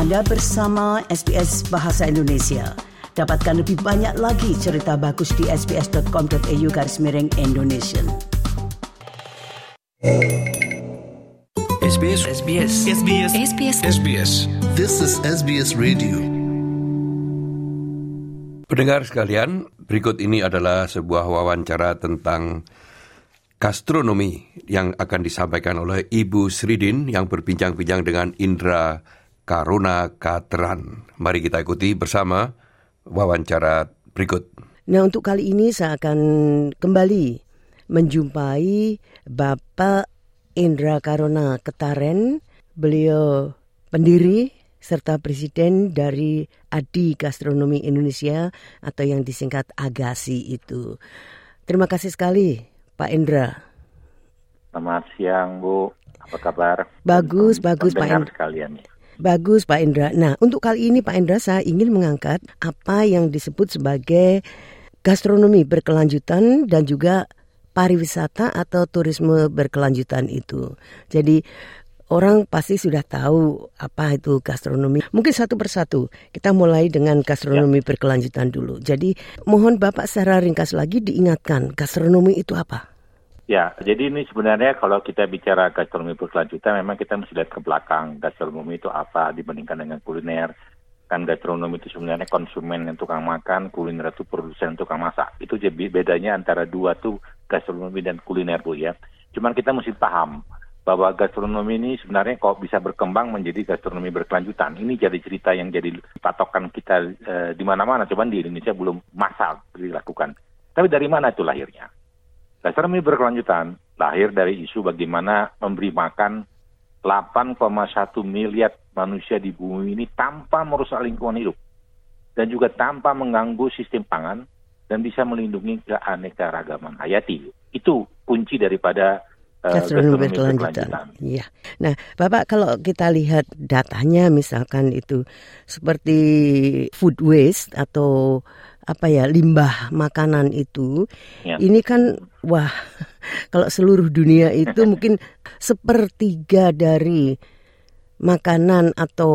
Anda bersama SBS Bahasa Indonesia. Dapatkan lebih banyak lagi cerita bagus di sbs.com.au garis miring Indonesia. SBS SBS SBS SBS SBS This is SBS Radio. Pendengar sekalian, berikut ini adalah sebuah wawancara tentang gastronomi yang akan disampaikan oleh Ibu Sridin yang berbincang-bincang dengan Indra Karuna Katran. Mari kita ikuti bersama wawancara berikut. Nah, untuk kali ini saya akan kembali menjumpai Bapak Indra Karuna Ketaren. Beliau pendiri serta presiden dari Adi Gastronomi Indonesia atau yang disingkat Agasi itu. Terima kasih sekali Pak Indra. Selamat siang Bu, apa kabar? Bagus, Dan bagus, Pak Indra. sekalian. Bagus Pak Indra. Nah untuk kali ini Pak Indra saya ingin mengangkat apa yang disebut sebagai gastronomi berkelanjutan dan juga pariwisata atau turisme berkelanjutan itu. Jadi orang pasti sudah tahu apa itu gastronomi. Mungkin satu persatu kita mulai dengan gastronomi berkelanjutan dulu. Jadi mohon Bapak secara ringkas lagi diingatkan gastronomi itu apa? Ya, jadi ini sebenarnya kalau kita bicara gastronomi berkelanjutan, memang kita mesti lihat ke belakang. Gastronomi itu apa dibandingkan dengan kuliner. Kan gastronomi itu sebenarnya konsumen yang tukang makan, kuliner itu produsen tukang masak. Itu jadi bedanya antara dua tuh gastronomi dan kuliner Bu ya. Cuman kita mesti paham bahwa gastronomi ini sebenarnya kok bisa berkembang menjadi gastronomi berkelanjutan. Ini jadi cerita yang jadi patokan kita eh, di mana-mana. Cuman di Indonesia belum massal dilakukan. Tapi dari mana itu lahirnya? Gastronomi berkelanjutan lahir dari isu bagaimana memberi makan 8,1 miliar manusia di bumi ini tanpa merusak lingkungan hidup dan juga tanpa mengganggu sistem pangan dan bisa melindungi keanekaragaman hayati. Itu kunci daripada uh, gastronomi berkelanjutan. Iya. Nah, Bapak kalau kita lihat datanya misalkan itu seperti food waste atau apa ya limbah makanan itu, Ya. ini kan wah kalau seluruh dunia itu mungkin sepertiga dari makanan atau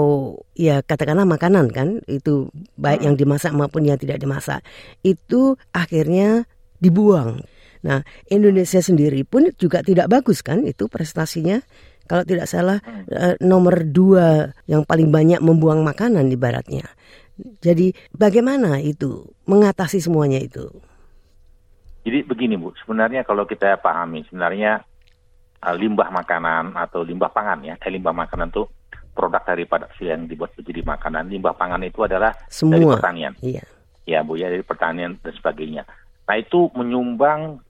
ya katakanlah makanan kan itu baik yang dimasak maupun yang tidak dimasak itu akhirnya dibuang. Nah, Indonesia sendiri pun juga tidak bagus kan itu prestasinya. Kalau tidak salah eh, nomor dua yang paling banyak membuang makanan ibaratnya. Jadi bagaimana itu mengatasi semuanya itu? Jadi begini Bu, sebenarnya kalau kita pahami, sebenarnya uh, limbah makanan atau limbah pangan ya, eh, limbah makanan itu produk daripada yang dibuat menjadi makanan. Limbah pangan itu adalah dari Semua. pertanian. Iya. ya Bu ya dari pertanian dan sebagainya. Nah itu menyumbang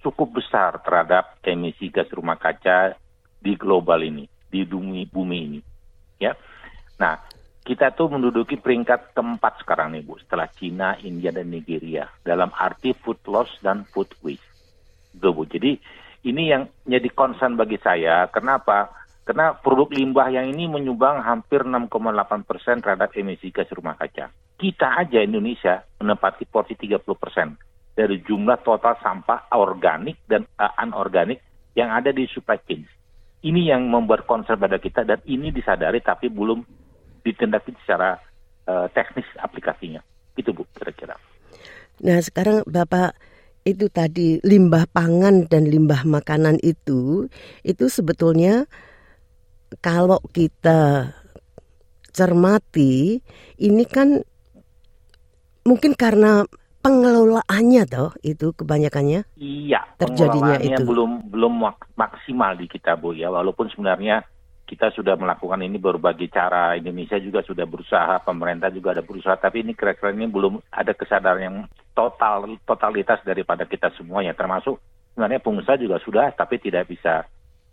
cukup besar terhadap emisi gas rumah kaca di global ini, di bumi bumi ini. Ya. Nah, kita tuh menduduki peringkat keempat sekarang nih Bu, setelah Cina, India dan Nigeria dalam arti food loss dan food waste. Tuh, Bu. Jadi ini yang jadi concern bagi saya. Kenapa? Karena produk limbah yang ini menyumbang hampir 6,8 persen terhadap emisi gas rumah kaca. Kita aja Indonesia menempati porsi 30 persen dari jumlah total sampah organik dan uh, anorganik yang ada di supply chain. Ini yang membuat concern pada kita dan ini disadari tapi belum ditindaki secara uh, teknis aplikasinya. Itu Bu kira-kira. Nah, sekarang Bapak itu tadi limbah pangan dan limbah makanan itu itu sebetulnya kalau kita cermati ini kan mungkin karena pengelolaannya toh itu kebanyakannya Iya, Terjadinya itu. belum belum mak- maksimal di kita Bu ya. Walaupun sebenarnya kita sudah melakukan ini berbagai cara. Indonesia juga sudah berusaha, pemerintah juga ada berusaha, tapi ini kira-kira ini belum ada kesadaran yang total totalitas daripada kita semuanya. Termasuk sebenarnya pengusaha juga sudah, tapi tidak bisa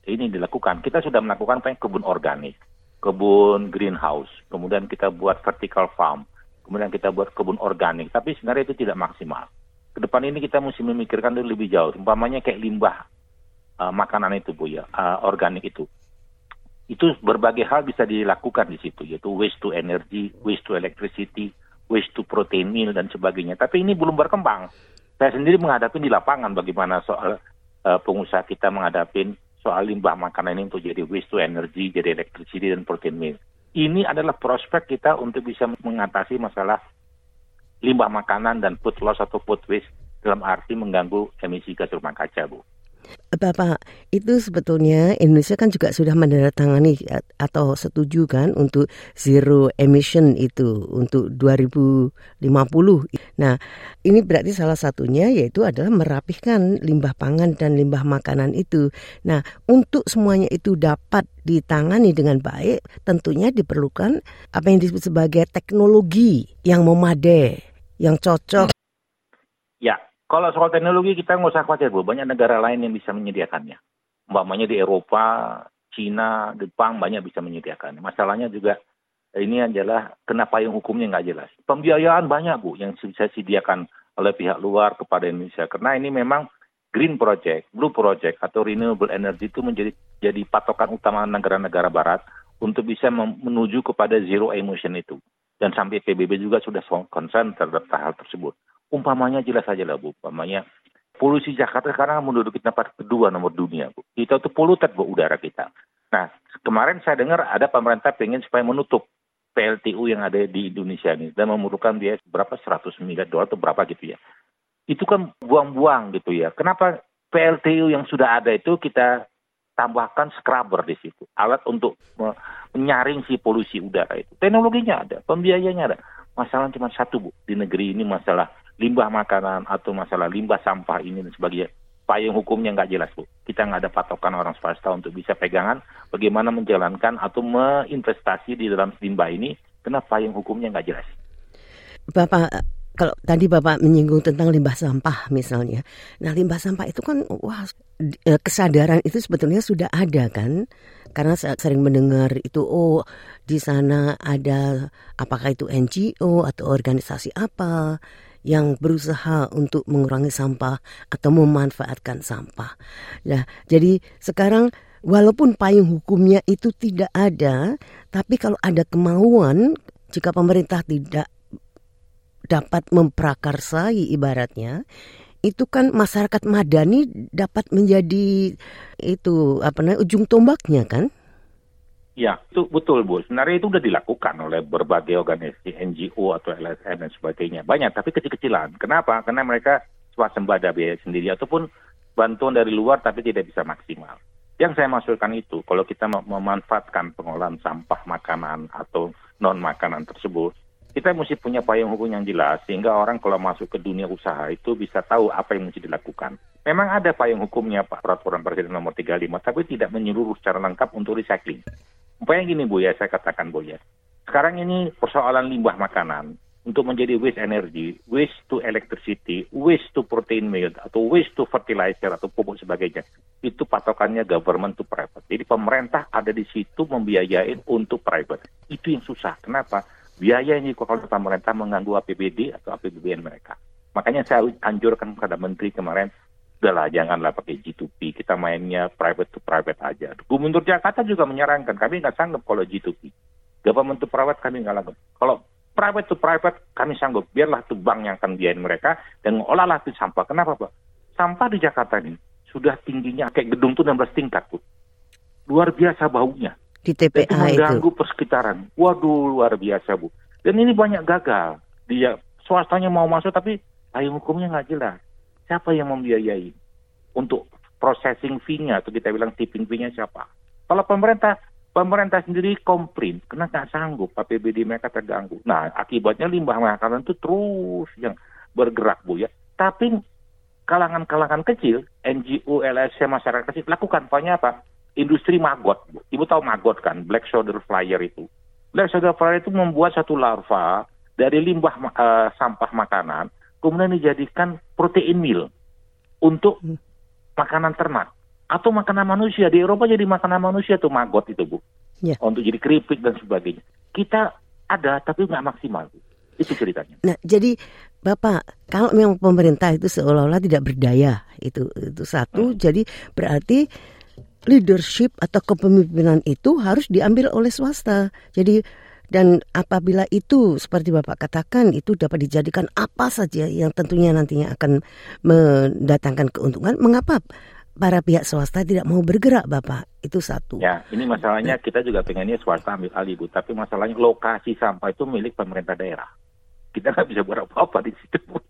ini dilakukan. Kita sudah melakukan yang kebun organik, kebun greenhouse, kemudian kita buat vertical farm, kemudian kita buat kebun organik, tapi sebenarnya itu tidak maksimal ke depan ini kita mesti memikirkan dulu lebih jauh. Umpamanya kayak limbah uh, makanan itu bu ya, uh, organik itu. Itu berbagai hal bisa dilakukan di situ, yaitu waste to energy, waste to electricity, waste to protein meal dan sebagainya. Tapi ini belum berkembang. Saya sendiri menghadapi di lapangan bagaimana soal uh, pengusaha kita menghadapi soal limbah makanan ini untuk jadi waste to energy, jadi electricity dan protein meal. Ini adalah prospek kita untuk bisa mengatasi masalah limbah makanan dan food loss atau food waste dalam arti mengganggu emisi gas rumah kaca, Bu. Bapak, itu sebetulnya Indonesia kan juga sudah menandatangani atau setuju kan untuk zero emission itu untuk 2050. Nah, ini berarti salah satunya yaitu adalah merapihkan limbah pangan dan limbah makanan itu. Nah, untuk semuanya itu dapat ditangani dengan baik, tentunya diperlukan apa yang disebut sebagai teknologi yang memadai, yang cocok kalau soal teknologi kita nggak usah khawatir bu, banyak negara lain yang bisa menyediakannya. Umpamanya di Eropa, Cina, Jepang banyak bisa menyediakan. Masalahnya juga ini adalah kenapa yang hukumnya nggak jelas. Pembiayaan banyak bu yang bisa disediakan oleh pihak luar kepada Indonesia. Karena ini memang green project, blue project atau renewable energy itu menjadi jadi patokan utama negara-negara barat untuk bisa menuju kepada zero emission itu. Dan sampai PBB juga sudah concern terhadap hal tersebut. Umpamanya jelas saja lah Bu, umpamanya polusi Jakarta sekarang menduduki tempat kedua nomor dunia Bu. Kita itu polutan Bu udara kita. Nah, kemarin saya dengar ada pemerintah pengen supaya menutup PLTU yang ada di Indonesia ini dan memerlukan biaya berapa 100 miliar dolar atau berapa gitu ya. Itu kan buang-buang gitu ya. Kenapa PLTU yang sudah ada itu kita tambahkan scrubber di situ, alat untuk menyaring si polusi udara itu. Teknologinya ada, pembiayanya ada. Masalah cuma satu bu di negeri ini masalah limbah makanan atau masalah limbah sampah ini dan sebagainya payung hukumnya nggak jelas bu. Kita nggak ada patokan orang swasta untuk bisa pegangan bagaimana menjalankan atau menginvestasi di dalam limbah ini karena payung hukumnya nggak jelas. Bapak kalau tadi Bapak menyinggung tentang limbah sampah misalnya. Nah, limbah sampah itu kan wah e, kesadaran itu sebetulnya sudah ada kan? Karena saya sering mendengar itu oh di sana ada apakah itu NGO atau organisasi apa yang berusaha untuk mengurangi sampah atau memanfaatkan sampah. Nah, jadi sekarang walaupun payung hukumnya itu tidak ada, tapi kalau ada kemauan jika pemerintah tidak dapat memprakarsai ibaratnya itu kan masyarakat madani dapat menjadi itu apa namanya ujung tombaknya kan Ya, itu betul Bu. Sebenarnya itu sudah dilakukan oleh berbagai organisasi NGO atau LSM dan sebagainya. Banyak, tapi kecil-kecilan. Kenapa? Karena mereka swasembada biaya sendiri ataupun bantuan dari luar tapi tidak bisa maksimal. Yang saya maksudkan itu, kalau kita memanfaatkan pengolahan sampah makanan atau non makanan tersebut, kita mesti punya payung hukum yang jelas sehingga orang kalau masuk ke dunia usaha itu bisa tahu apa yang mesti dilakukan. Memang ada payung hukumnya Pak Peraturan Presiden nomor 35 tapi tidak menyeluruh secara lengkap untuk recycling. Umpamanya gini Bu ya, saya katakan Bu ya. Sekarang ini persoalan limbah makanan untuk menjadi waste energy, waste to electricity, waste to protein meal, atau waste to fertilizer, atau pupuk sebagainya. Itu patokannya government to private. Jadi pemerintah ada di situ membiayain untuk private. Itu yang susah. Kenapa? Biaya ini kalau pemerintah mengganggu APBD atau APBN mereka. Makanya saya anjurkan kepada menteri kemarin, udahlah janganlah pakai G2P, kita mainnya private to private aja. Gubernur Jakarta juga menyarankan, kami nggak sanggup kalau G2P. Government to private kami nggak sanggup. Kalau private to private kami sanggup, biarlah itu bank yang akan biayain mereka dan olahlah itu sampah. Kenapa Pak? Sampah di Jakarta ini sudah tingginya kayak gedung tuh 16 tingkat tuh. Luar biasa baunya. Di TPA itu mengganggu persekitaran. Waduh luar biasa Bu. Dan ini banyak gagal. Dia swastanya mau masuk tapi payung hukumnya nggak jelas siapa yang membiayai untuk processing fee-nya atau kita bilang tipping fee-nya siapa? Kalau pemerintah pemerintah sendiri komplain karena nggak sanggup APBD mereka terganggu. Nah akibatnya limbah makanan itu terus yang bergerak bu ya. Tapi kalangan-kalangan kecil, NGO, LSM, masyarakat kecil lakukan banyak apa? Industri maggot. Bu. Ibu tahu maggot kan, black soldier flyer itu. Black soldier flyer itu membuat satu larva dari limbah uh, sampah makanan kemudian dijadikan protein meal untuk hmm. makanan ternak atau makanan manusia di Eropa jadi makanan manusia tuh maggot itu bu yeah. untuk jadi keripik dan sebagainya kita ada tapi nggak maksimal bu. itu ceritanya. Nah jadi bapak kalau memang pemerintah itu seolah-olah tidak berdaya itu itu satu hmm. jadi berarti leadership atau kepemimpinan itu harus diambil oleh swasta jadi dan apabila itu seperti Bapak katakan itu dapat dijadikan apa saja yang tentunya nantinya akan mendatangkan keuntungan, mengapa para pihak swasta tidak mau bergerak, Bapak. Itu satu. Ya, ini masalahnya kita juga pengennya swasta ambil alih, Bu. Tapi masalahnya lokasi sampah itu milik pemerintah daerah. Kita nggak bisa buat apa-apa di situ. Bu.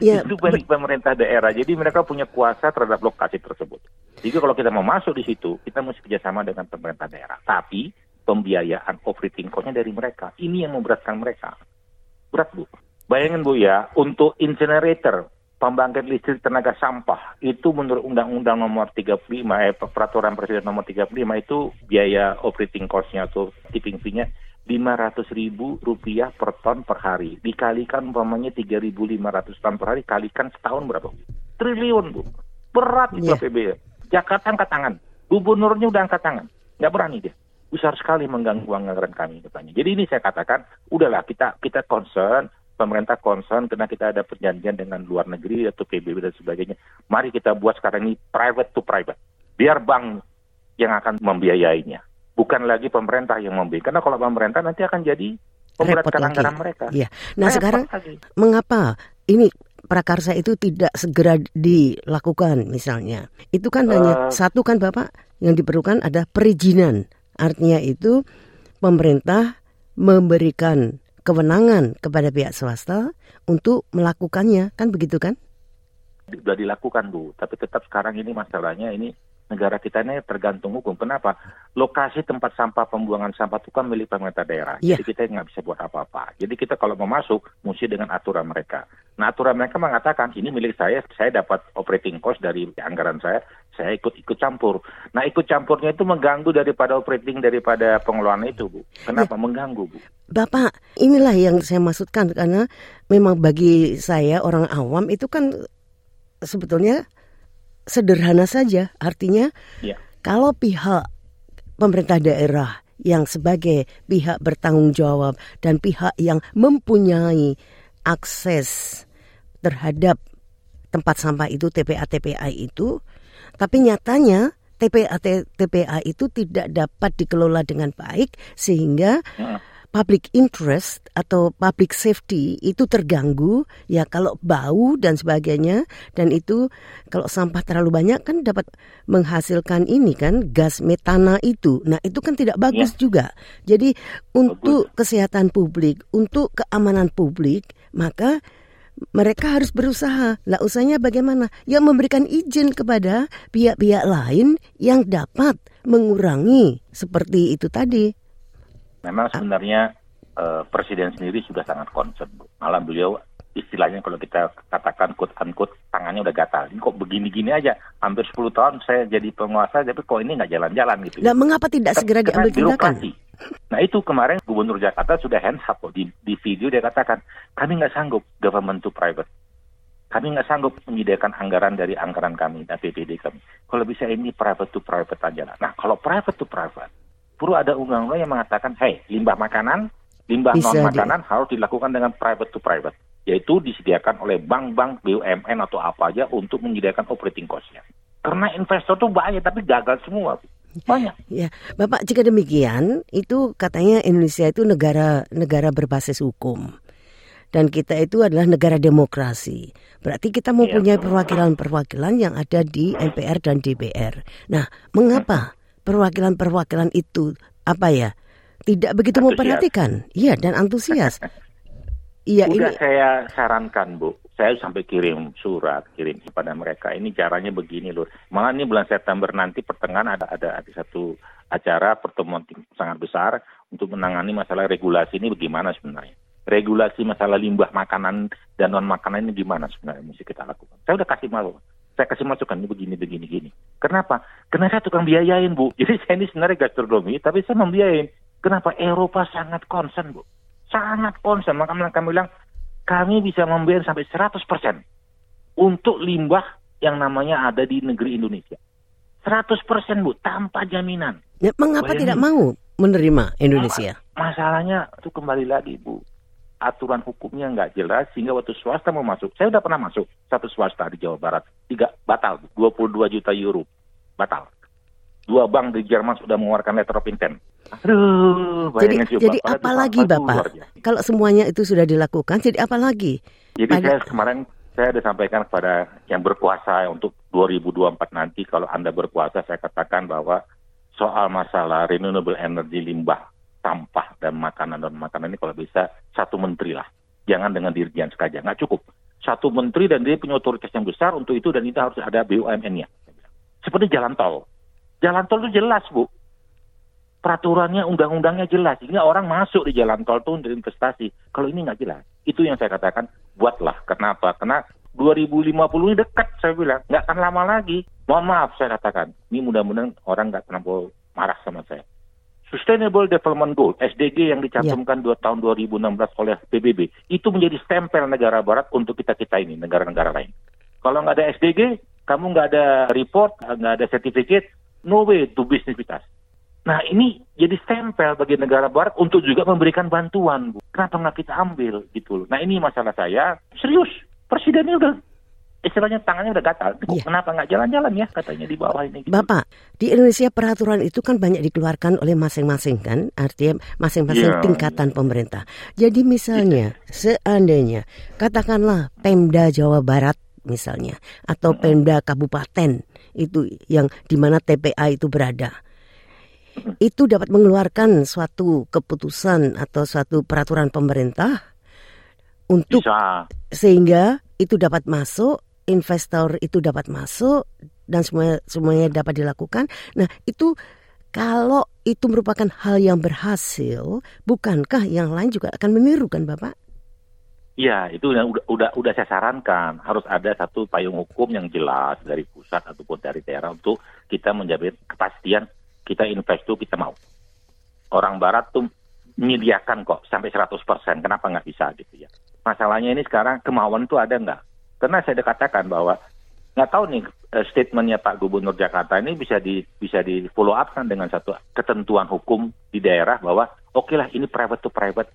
Ya, itu milik pemerintah daerah. Jadi mereka punya kuasa terhadap lokasi tersebut. Jadi kalau kita mau masuk di situ, kita mesti kerjasama dengan pemerintah daerah. Tapi pembiayaan operating cost-nya dari mereka. Ini yang memberatkan mereka. Berat, Bu. Bayangin, Bu ya, untuk incinerator, pembangkit listrik tenaga sampah, itu menurut Undang-Undang nomor 35, eh, Peraturan Presiden nomor 35 itu biaya operating cost-nya atau tipping fee-nya 500 ribu rupiah per ton per hari. Dikalikan umpamanya 3.500 ton per hari, kalikan setahun berapa? Triliun, Bu. Berat itu. APBN. Jakarta angkat tangan. Gubernurnya udah angkat tangan. Nggak berani dia. Besar sekali mengganggu anggaran kami katanya. Jadi ini saya katakan, udahlah kita kita concern, pemerintah concern karena kita ada perjanjian dengan luar negeri atau PBB dan sebagainya. Mari kita buat sekarang ini private to private. Biar bank yang akan membiayainya. Bukan lagi pemerintah yang membiayai. Karena kalau pemerintah nanti akan jadi memberatkan anggaran mereka. Iya. Nah, Repot sekarang lagi. mengapa ini prakarsa itu tidak segera dilakukan misalnya? Itu kan hanya Eh. satu kan Bapak yang diperlukan ada perizinan. Artinya itu pemerintah memberikan kewenangan kepada pihak swasta untuk melakukannya, kan begitu kan? sudah dilakukan bu, tapi tetap sekarang ini masalahnya ini negara kita ini tergantung hukum. Kenapa? Lokasi tempat sampah pembuangan sampah itu kan milik pemerintah daerah. Iya. Jadi kita nggak bisa buat apa-apa. Jadi kita kalau mau masuk mesti dengan aturan mereka. Nah aturan mereka mengatakan ini milik saya, saya dapat operating cost dari anggaran saya, saya ikut ikut campur. Nah ikut campurnya itu mengganggu daripada operating daripada pengelolaan itu bu. Kenapa? Mengganggu bu. Bapak, inilah yang saya maksudkan karena memang bagi saya orang awam itu kan sebetulnya sederhana saja. Artinya Iya. kalau pihak pemerintah daerah yang sebagai pihak bertanggung jawab dan pihak yang mempunyai akses terhadap tempat sampah itu TPA TPA itu, tapi nyatanya TPA TPA itu tidak dapat dikelola dengan baik sehingga public interest atau public safety itu terganggu ya kalau bau dan sebagainya dan itu kalau sampah terlalu banyak kan dapat menghasilkan ini kan gas metana itu. Nah, itu kan tidak bagus juga. Jadi untuk kesehatan publik, untuk keamanan publik, maka mereka harus berusaha. Lah usahanya bagaimana? Ya memberikan izin kepada pihak-pihak lain yang dapat mengurangi seperti itu tadi. Memang sebenarnya eh, Presiden sendiri sudah sangat concern. Bu. Malah beliau istilahnya kalau kita katakan quote unquote tangannya udah gatal. Ini kok begini-gini aja. Hampir 10 tahun saya jadi penguasa tapi kok ini nggak jalan-jalan gitu. Nah, mengapa tidak segera diambil tindakan? birokrasi. Nah itu kemarin Gubernur Jakarta sudah hands up. Di, di video dia katakan kami nggak sanggup government to private. Kami nggak sanggup menyediakan anggaran dari anggaran kami, APBD kami. Kalau bisa ini private to private aja lah. Nah kalau private to private, perlu ada undang-undang yang mengatakan, hey limbah makanan, limbah Bisa non makanan harus dilakukan dengan private to private, yaitu disediakan oleh bank-bank BUMN atau apa aja untuk menyediakan operating cost-nya. Karena investor tuh banyak tapi gagal semua. Bu. Banyak. Ya, Bapak jika demikian itu katanya Indonesia itu negara negara berbasis hukum. Dan kita itu adalah negara demokrasi. Berarti kita mempunyai perwakilan-perwakilan yang ada di MPR dan DPR. Nah, mengapa perwakilan-perwakilan itu apa ya? Tidak begitu Antusias. memperhatikan. Iya, dan antusias. Iya, ini saya sarankan Bu, saya sampai kirim surat, kirim kepada mereka. Ini caranya begini loh. Malah ini bulan September nanti pertengahan ada ada, ada satu acara pertemuan sangat besar untuk menangani masalah regulasi ini bagaimana sebenarnya. Regulasi masalah limbah makanan dan non makanan ini gimana sebenarnya mesti kita lakukan. Saya udah kasih malu. Saya kasih masukan ini begini begini gini. Kenapa? Karena saya tukang biayain Bu. Jadi saya ini sebenarnya gastronomi tapi saya membiayain. Kenapa? Eropa sangat concern Bu sangat concern. Maka kami bilang, kami bisa membiayai sampai 100% untuk limbah yang namanya ada di negeri Indonesia. 100% Bu, tanpa jaminan. ya, mengapa Bayangin. tidak mau menerima Indonesia? Masalahnya itu kembali lagi Bu. Aturan hukumnya nggak jelas sehingga waktu swasta mau masuk. Saya udah pernah masuk satu swasta di Jawa Barat. Tiga batal, Bu. 22 juta euro. Batal. Dua bank di Jerman sudah mengeluarkan letter of intent. Aduh, Jadi, coba. jadi Bapak? luar biasa. Kalau semuanya itu sudah dilakukan, jadi apa lagi? Jadi Pada- saya kemarin saya sudah sampaikan kepada yang berkuasa untuk 2024 nanti kalau Anda berkuasa saya katakan bahwa soal masalah renewable energy limbah sampah dan makanan dan makanan ini kalau bisa satu menteri lah. Jangan dengan dirjen saja, nggak cukup. Satu menteri dan dia punya otoritas yang besar untuk itu dan itu harus ada BUMN-nya. Seperti jalan tol. Jalan tol itu jelas, Bu. Peraturannya, undang-undangnya jelas. Sehingga orang masuk di jalan tol itu untuk investasi. Kalau ini nggak jelas. Itu yang saya katakan, buatlah. Kenapa? Karena 2050 ini dekat, saya bilang. Nggak akan lama lagi. Mohon maaf, saya katakan. Ini mudah-mudahan orang nggak terlalu marah sama saya. Sustainable Development Goal (SDG) yang dicantumkan dua tahun 2016 oleh PBB itu menjadi stempel negara Barat untuk kita kita ini negara-negara lain. Kalau nggak ada SDG, kamu nggak ada report, nggak ada sertifikat, no way to business with us. Nah ini jadi stempel bagi negara Barat untuk juga memberikan bantuan. Bu. Kenapa nggak kita ambil gitu loh? Nah ini masalah saya serius. Presidennya udah istilahnya tangannya udah gatal. Iya. Kenapa nggak jalan-jalan ya katanya di bawah ini? Gitu. Bapak, di Indonesia peraturan itu kan banyak dikeluarkan oleh masing-masing kan, artinya masing-masing Iya. tingkatan pemerintah. Jadi misalnya, seandainya katakanlah Pemda Jawa Barat misalnya atau Pemda Kabupaten itu yang di mana TPA itu berada. Itu dapat mengeluarkan suatu keputusan atau suatu peraturan pemerintah untuk Bisa. sehingga itu dapat masuk, investor itu dapat masuk dan semuanya semuanya dapat dilakukan. Nah, itu kalau itu merupakan hal yang berhasil, bukankah yang lain juga akan meniru kan, Bapak? Iya, itu udah, udah udah udah saya sarankan harus ada satu payung hukum yang jelas dari pusat ataupun dari daerah untuk kita menjamin kepastian kita invest tuh kita mau. Orang Barat tuh menyediakan kok sampai 100%, kenapa nggak bisa gitu ya. Masalahnya ini sekarang kemauan tuh ada nggak? Karena saya katakan bahwa nggak tahu nih eh, statementnya Pak Gubernur Jakarta ini bisa di bisa di follow up kan dengan satu ketentuan hukum di daerah bahwa oke lah ini private to private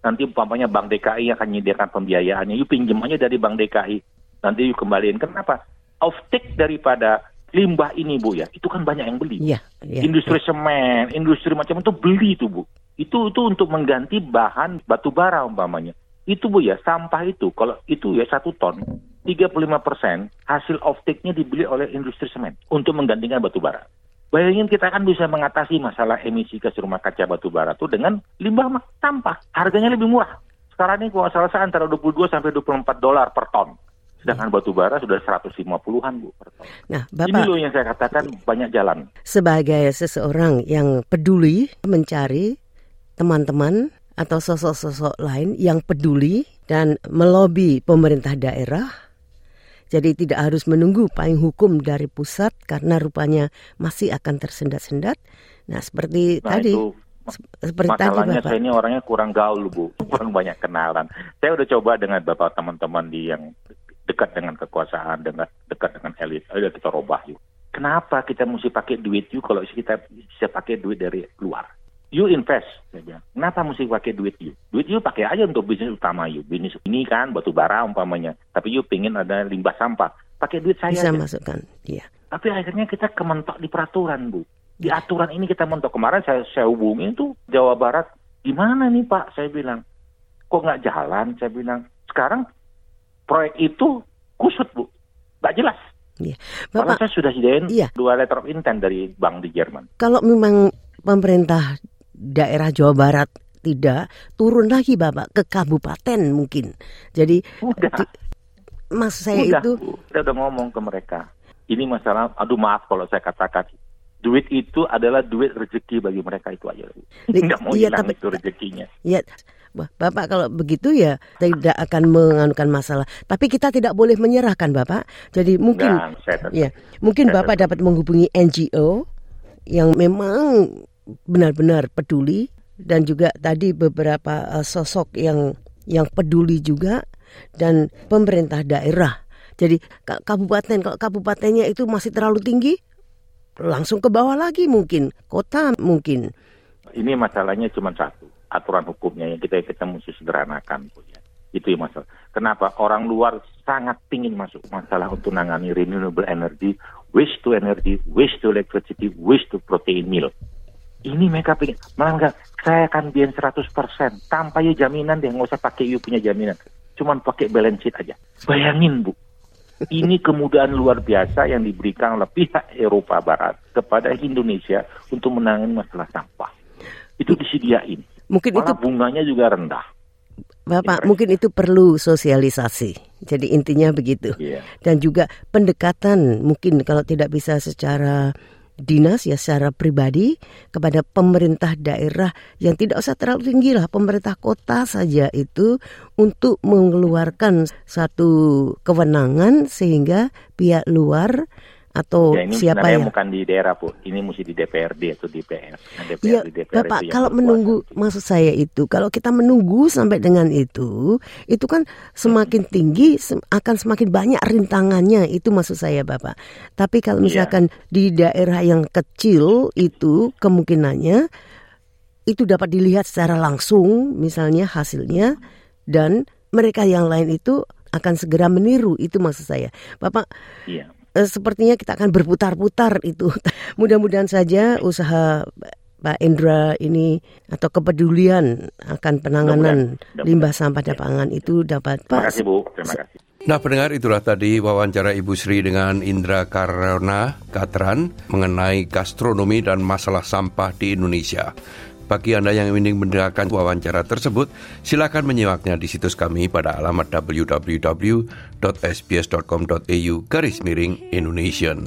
nanti umpamanya Bank DKI yang akan menyediakan pembiayaannya, yuk pinjam aja dari Bank DKI, nanti yuk kembaliin. Kenapa? Off-take daripada limbah ini Bu ya, itu kan banyak yang beli. Iya, iya. Industri semen, industri macam itu beli itu Bu. Itu itu untuk mengganti bahan batu bara umpamanya. Itu Bu ya, sampah itu kalau itu ya satu ton, 35% hasil off-take-nya dibeli oleh industri semen untuk menggantikan batu bara. Bayangin kita kan bisa mengatasi masalah emisi gas rumah kaca batu bara itu dengan limbah sampah. Harganya lebih murah. Sekarang ini kalau salah saya antara 22 sampai 24 dolar per ton. Sedangkan batu bara sudah 150-an Bu per ton. Nah, Ini Bapak loh yang saya katakan banyak jalan. sebagai seseorang yang peduli mencari teman-teman atau sosok-sosok lain yang peduli dan melobi pemerintah daerah. Jadi tidak harus menunggu payung hukum dari pusat karena rupanya masih akan tersendat-sendat. Nah, seperti Nah tadi itu sep- seperti tadi Masalahnya Bapak. saya ini orangnya kurang gaul Bu, kurang banyak kenalan. Saya udah coba dengan Bapak teman-teman di yang dekat dengan kekuasaan, dengan dekat dengan elit. Ayo kita robah yuk. Kenapa kita mesti pakai duit yuk kalau kita bisa pakai duit dari luar? You invest, saya bilang. Kenapa mesti pakai duit you? Duit you pakai aja untuk bisnis utama you. Bisnis ini kan batu bara umpamanya. Tapi you pingin ada limbah sampah. Pakai duit saya Bisa aja. masukkan. Iya. Tapi akhirnya kita kementok di peraturan, Bu. Di aturan ini kita mentok. Kemarin saya, saya hubungi itu Jawa Barat. Gimana nih Pak? Saya bilang. Kok nggak jalan? Saya bilang. Sekarang proyek itu kusut, Bu. Nggak jelas. Iya. Malah Bapak, saya sudah sediain Iya. dua letter of intent dari bank di Jerman. kalau memang pemerintah daerah Jawa Barat tidak turun lagi Bapak ke kabupaten mungkin. Jadi Udah. di- mas saya udah, itu Bu. Saya udah ngomong ke mereka. Ini masalah, aduh maaf kalau saya katakan. Duit itu adalah duit rezeki bagi mereka itu aja. Nggak mau iya, hilang tapi- itu rezekinya. Ya, Wah, Bapak kalau begitu ya tidak akan menganukan masalah. Tapi kita tidak boleh menyerahkan Bapak. Jadi mungkin saya tetap- ya, mungkin saya Bapak dapat menghubungi NGO yang memang benar-benar peduli dan juga tadi beberapa eh, sosok yang yang peduli juga dan pemerintah daerah. Jadi ka- kabupaten kalau kabupatennya itu masih terlalu tinggi langsung ke bawah lagi mungkin kota mungkin ini masalahnya cuma satu aturan hukumnya yang kita kita mesti sederhanakan Bu, ya. itu yang masalah kenapa orang luar sangat ingin masuk masalah untuk nangani renewable energy waste to energy waste to electricity waste to protein meal ini mereka pengen malah enggak saya akan biarin 100% tanpa ya jaminan deh nggak usah pakai you punya jaminan cuman pakai balance sheet aja. Bayangin Bu, ini kemudahan luar biasa yang diberikan oleh pihak Eropa Barat kepada Indonesia untuk menangani masalah sampah. Itu disediain. Mungkin Malah itu bunganya juga rendah. Bapak, mungkin itu perlu sosialisasi. Jadi intinya begitu. Iya. Dan juga pendekatan mungkin kalau tidak bisa secara dinas ya secara pribadi kepada pemerintah daerah yang tidak usah terlalu tinggi lah pemerintah kota saja itu untuk mengeluarkan satu kewenangan sehingga pihak luar atau Ya, ini siapa yang bukan di daerah, Bu. Ini mesti di DPRD atau DPR. DPR, Iya, di DPR Bapak, itu kalau menunggu, maksud saya itu, kalau kita menunggu sampai dengan itu, itu kan semakin tinggi, sem- akan semakin banyak rintangannya, itu maksud saya, Bapak. Tapi kalau Iya. misalkan di daerah yang kecil itu, kemungkinannya itu dapat dilihat secara langsung, misalnya hasilnya, dan mereka yang lain itu akan segera meniru, itu maksud saya. Bapak, Iya. Eh, sepertinya kita akan berputar-putar itu. Mudah-mudahan saja usaha Pak Indra ini atau kepedulian akan penanganan limbah sampah Ya. pangan itu dapat Terima kasih, Bu. Terima kasih. Nah pendengar itulah tadi wawancara Ibu Sri dengan Indra Karona Katran mengenai gastronomi dan masalah sampah di Indonesia. Bagi Anda yang ingin mendengarkan wawancara tersebut, silakan menyimaknya di situs kami pada alamat www.sbs.com.au garis miring Indonesian.